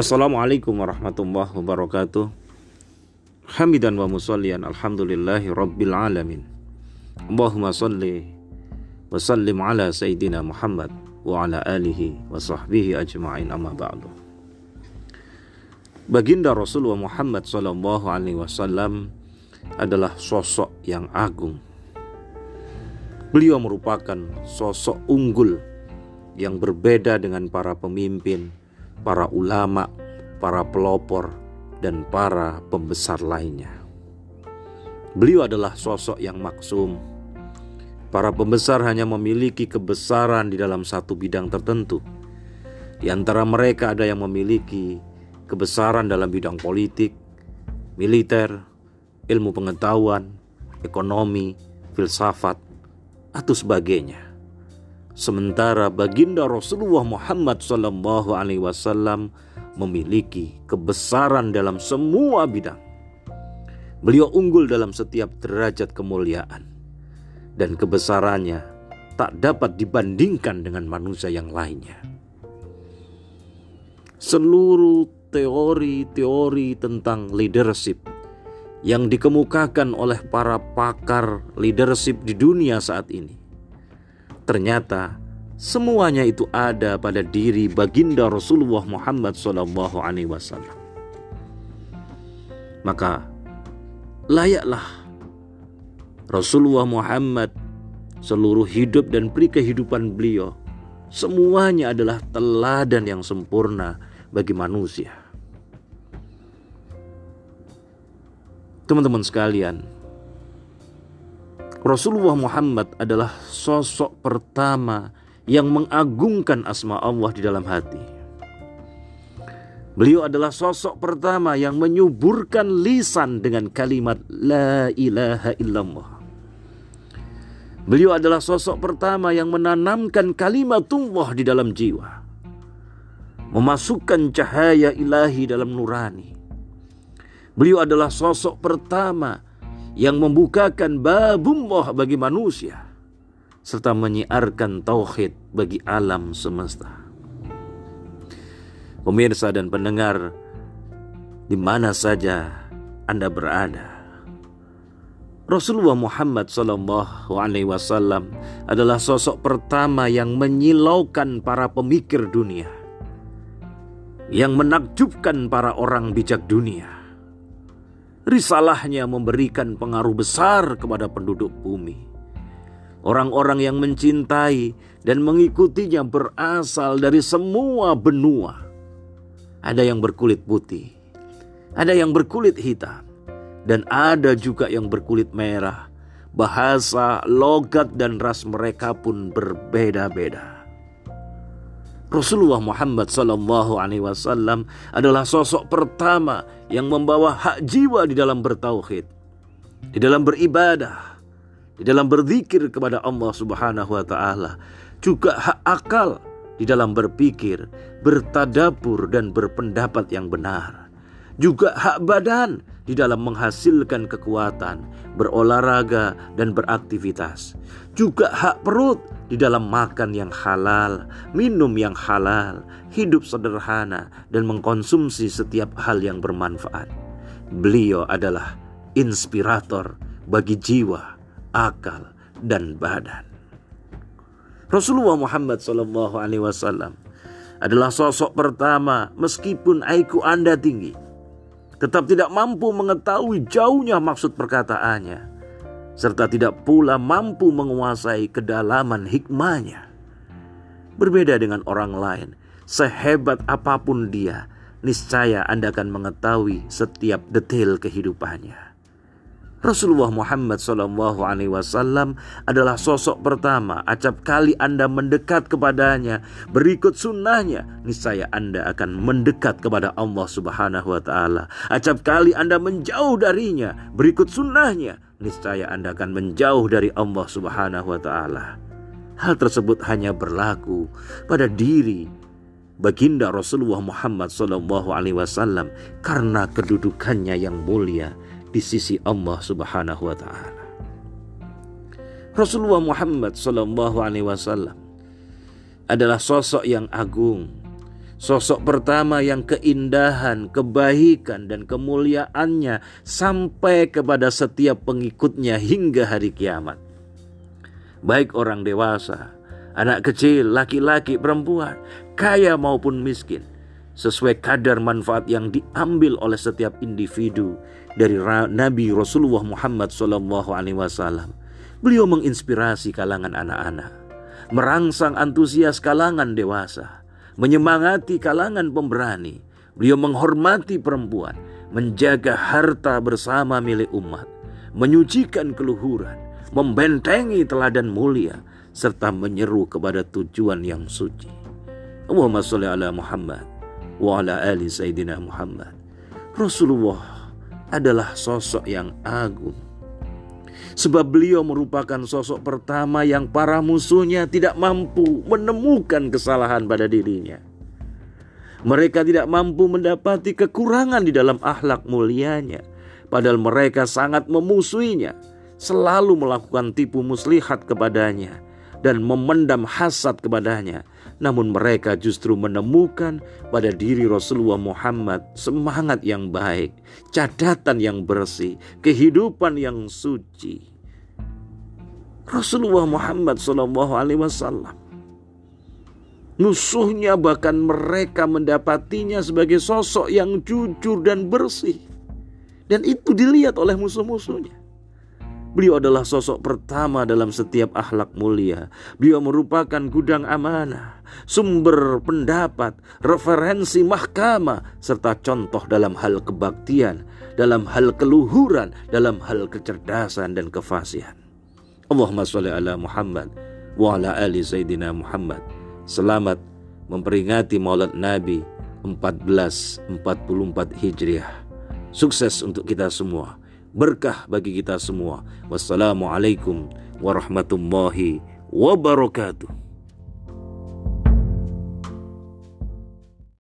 Assalamualaikum warahmatullahi wabarakatuh. Hamidan wa musallian alhamdulillahi rabbil alamin. Allahumma salli wa sallim ala Sayyidina Muhammad wa ala alihi wa sahbihi ajma'in amma ba'du. Baginda Rasulullah Muhammad sallallahu alaihi wasallam adalah sosok yang agung. Beliau merupakan sosok unggul yang berbeda dengan para pemimpin, para ulama, para pelopor, dan para pembesar lainnya. Beliau adalah sosok yang maksum. Para pembesar hanya memiliki kebesaran di dalam satu bidang tertentu. Di antara mereka ada yang memiliki kebesaran dalam bidang politik, militer, ilmu pengetahuan, ekonomi, filsafat, atau sebagainya. Sementara baginda Rasulullah Muhammad Sallallahu Alaihi Wasallam memiliki kebesaran dalam semua bidang. Beliau unggul dalam setiap derajat kemuliaan dan kebesarannya tak dapat dibandingkan dengan manusia yang lainnya. Seluruh teori-teori tentang leadership yang dikemukakan oleh para pakar leadership di dunia saat ini. Ternyata semuanya itu ada pada diri baginda Rasulullah Muhammad SAW. Maka layaklah Rasulullah Muhammad seluruh hidup dan peri kehidupan beliau semuanya adalah teladan yang sempurna bagi manusia. Teman-teman sekalian, Rasulullah Muhammad adalah sosok pertama yang mengagungkan asma Allah di dalam hati. Beliau adalah sosok pertama yang menyuburkan lisan dengan kalimat La ilaha illallah. Beliau adalah sosok pertama yang menanamkan kalimatullah di dalam jiwa. Memasukkan cahaya ilahi dalam nurani Beliau adalah sosok pertama yang membukakan babullah bagi manusia serta menyiarkan tauhid bagi alam semesta. Pemirsa dan pendengar di mana saja Anda berada. Rasulullah Muhammad Sallallahu Alaihi Wasallam adalah sosok pertama yang menyilaukan para pemikir dunia, yang menakjubkan para orang bijak dunia Risalahnya memberikan pengaruh besar kepada penduduk bumi. Orang-orang yang mencintai dan mengikutinya berasal dari semua benua. Ada yang berkulit putih, ada yang berkulit hitam, dan ada juga yang berkulit merah. Bahasa, logat, dan ras mereka pun berbeda-beda. Rasulullah Muhammad Sallallahu Alaihi Wasallam adalah sosok pertama yang membawa hak jiwa di dalam bertauhid, di dalam beribadah, di dalam berzikir kepada Allah Subhanahu Wa Taala, juga hak akal di dalam berpikir, bertadabur dan berpendapat yang benar, juga hak badan di dalam menghasilkan kekuatan, berolahraga dan beraktivitas, juga hak perut di dalam makan yang halal, minum yang halal, hidup sederhana, dan mengkonsumsi setiap hal yang bermanfaat. Beliau adalah inspirator bagi jiwa, akal, dan badan. Rasulullah Muhammad SAW adalah sosok pertama meskipun IQ Anda tinggi, tetap tidak mampu mengetahui jauhnya maksud perkataannya serta tidak pula mampu menguasai kedalaman hikmahnya. Berbeda dengan orang lain, sehebat apa pun dia, niscaya Anda akan mengetahui setiap detail kehidupannya. Rasulullah Muhammad SAW adalah sosok pertama. Acap kali Anda mendekat kepadanya, berikut sunnahnya, niscaya Anda akan mendekat kepada Allah Subhanahu Wa Taala. Acap kali Anda menjauh darinya, berikut sunnahnya, niscaya Anda akan menjauh dari Allah Subhanahu wa taala. Hal tersebut hanya berlaku pada diri baginda Rasulullah Muhammad alaihi wasallam karena kedudukannya yang mulia di sisi Allah Subhanahu wa taala. Rasulullah Muhammad sallallahu alaihi wasallam adalah sosok yang agung, Sosok pertama yang keindahan, kebaikan, dan kemuliaannya sampai kepada setiap pengikutnya hingga hari kiamat. Baik orang dewasa, anak kecil, laki-laki, perempuan, kaya maupun miskin, sesuai kadar manfaat yang diambil oleh setiap individu dari Nabi Rasulullah Muhammad SAW. Beliau menginspirasi kalangan anak-anak, merangsang antusias kalangan dewasa, menyemangati kalangan pemberani. Beliau menghormati perempuan, menjaga harta bersama milik umat, menyucikan keluhuran, membentengi teladan mulia, serta menyeru kepada tujuan yang suci. Allahumma salli ala Muhammad wa ala ali Sayyidina Muhammad. Rasulullah adalah sosok yang agung. Sebab beliau merupakan sosok pertama yang para musuhnya tidak mampu menemukan kesalahan pada dirinya. Mereka tidak mampu mendapati kekurangan di dalam akhlak mulianya. Padahal mereka sangat memusuhinya. Selalu melakukan tipu muslihat kepadanya. Dan memendam hasad kepadanya. Namun mereka justru menemukan pada diri Rasulullah Muhammad semangat yang baik, cadatan yang bersih, kehidupan yang suci. Rasulullah Muhammad Shallallahu Alaihi Wasallam. Musuhnya bahkan mereka mendapatinya sebagai sosok yang jujur dan bersih. Dan itu dilihat oleh musuh-musuhnya. Beliau adalah sosok pertama dalam setiap akhlak mulia. Beliau merupakan gudang amanah, sumber pendapat, referensi mahkamah, serta contoh dalam hal kebaktian, dalam hal keluhuran, dalam hal kecerdasan dan kefasihan. Allahumma sholli ala Muhammad wa ala ali Sayyidina Muhammad. Selamat memperingati Maulid Nabi 1444 Hijriah. Sukses untuk kita semua. Berkah bagi kita semua. Wassalamualaikum warahmatullahi wabarakatuh.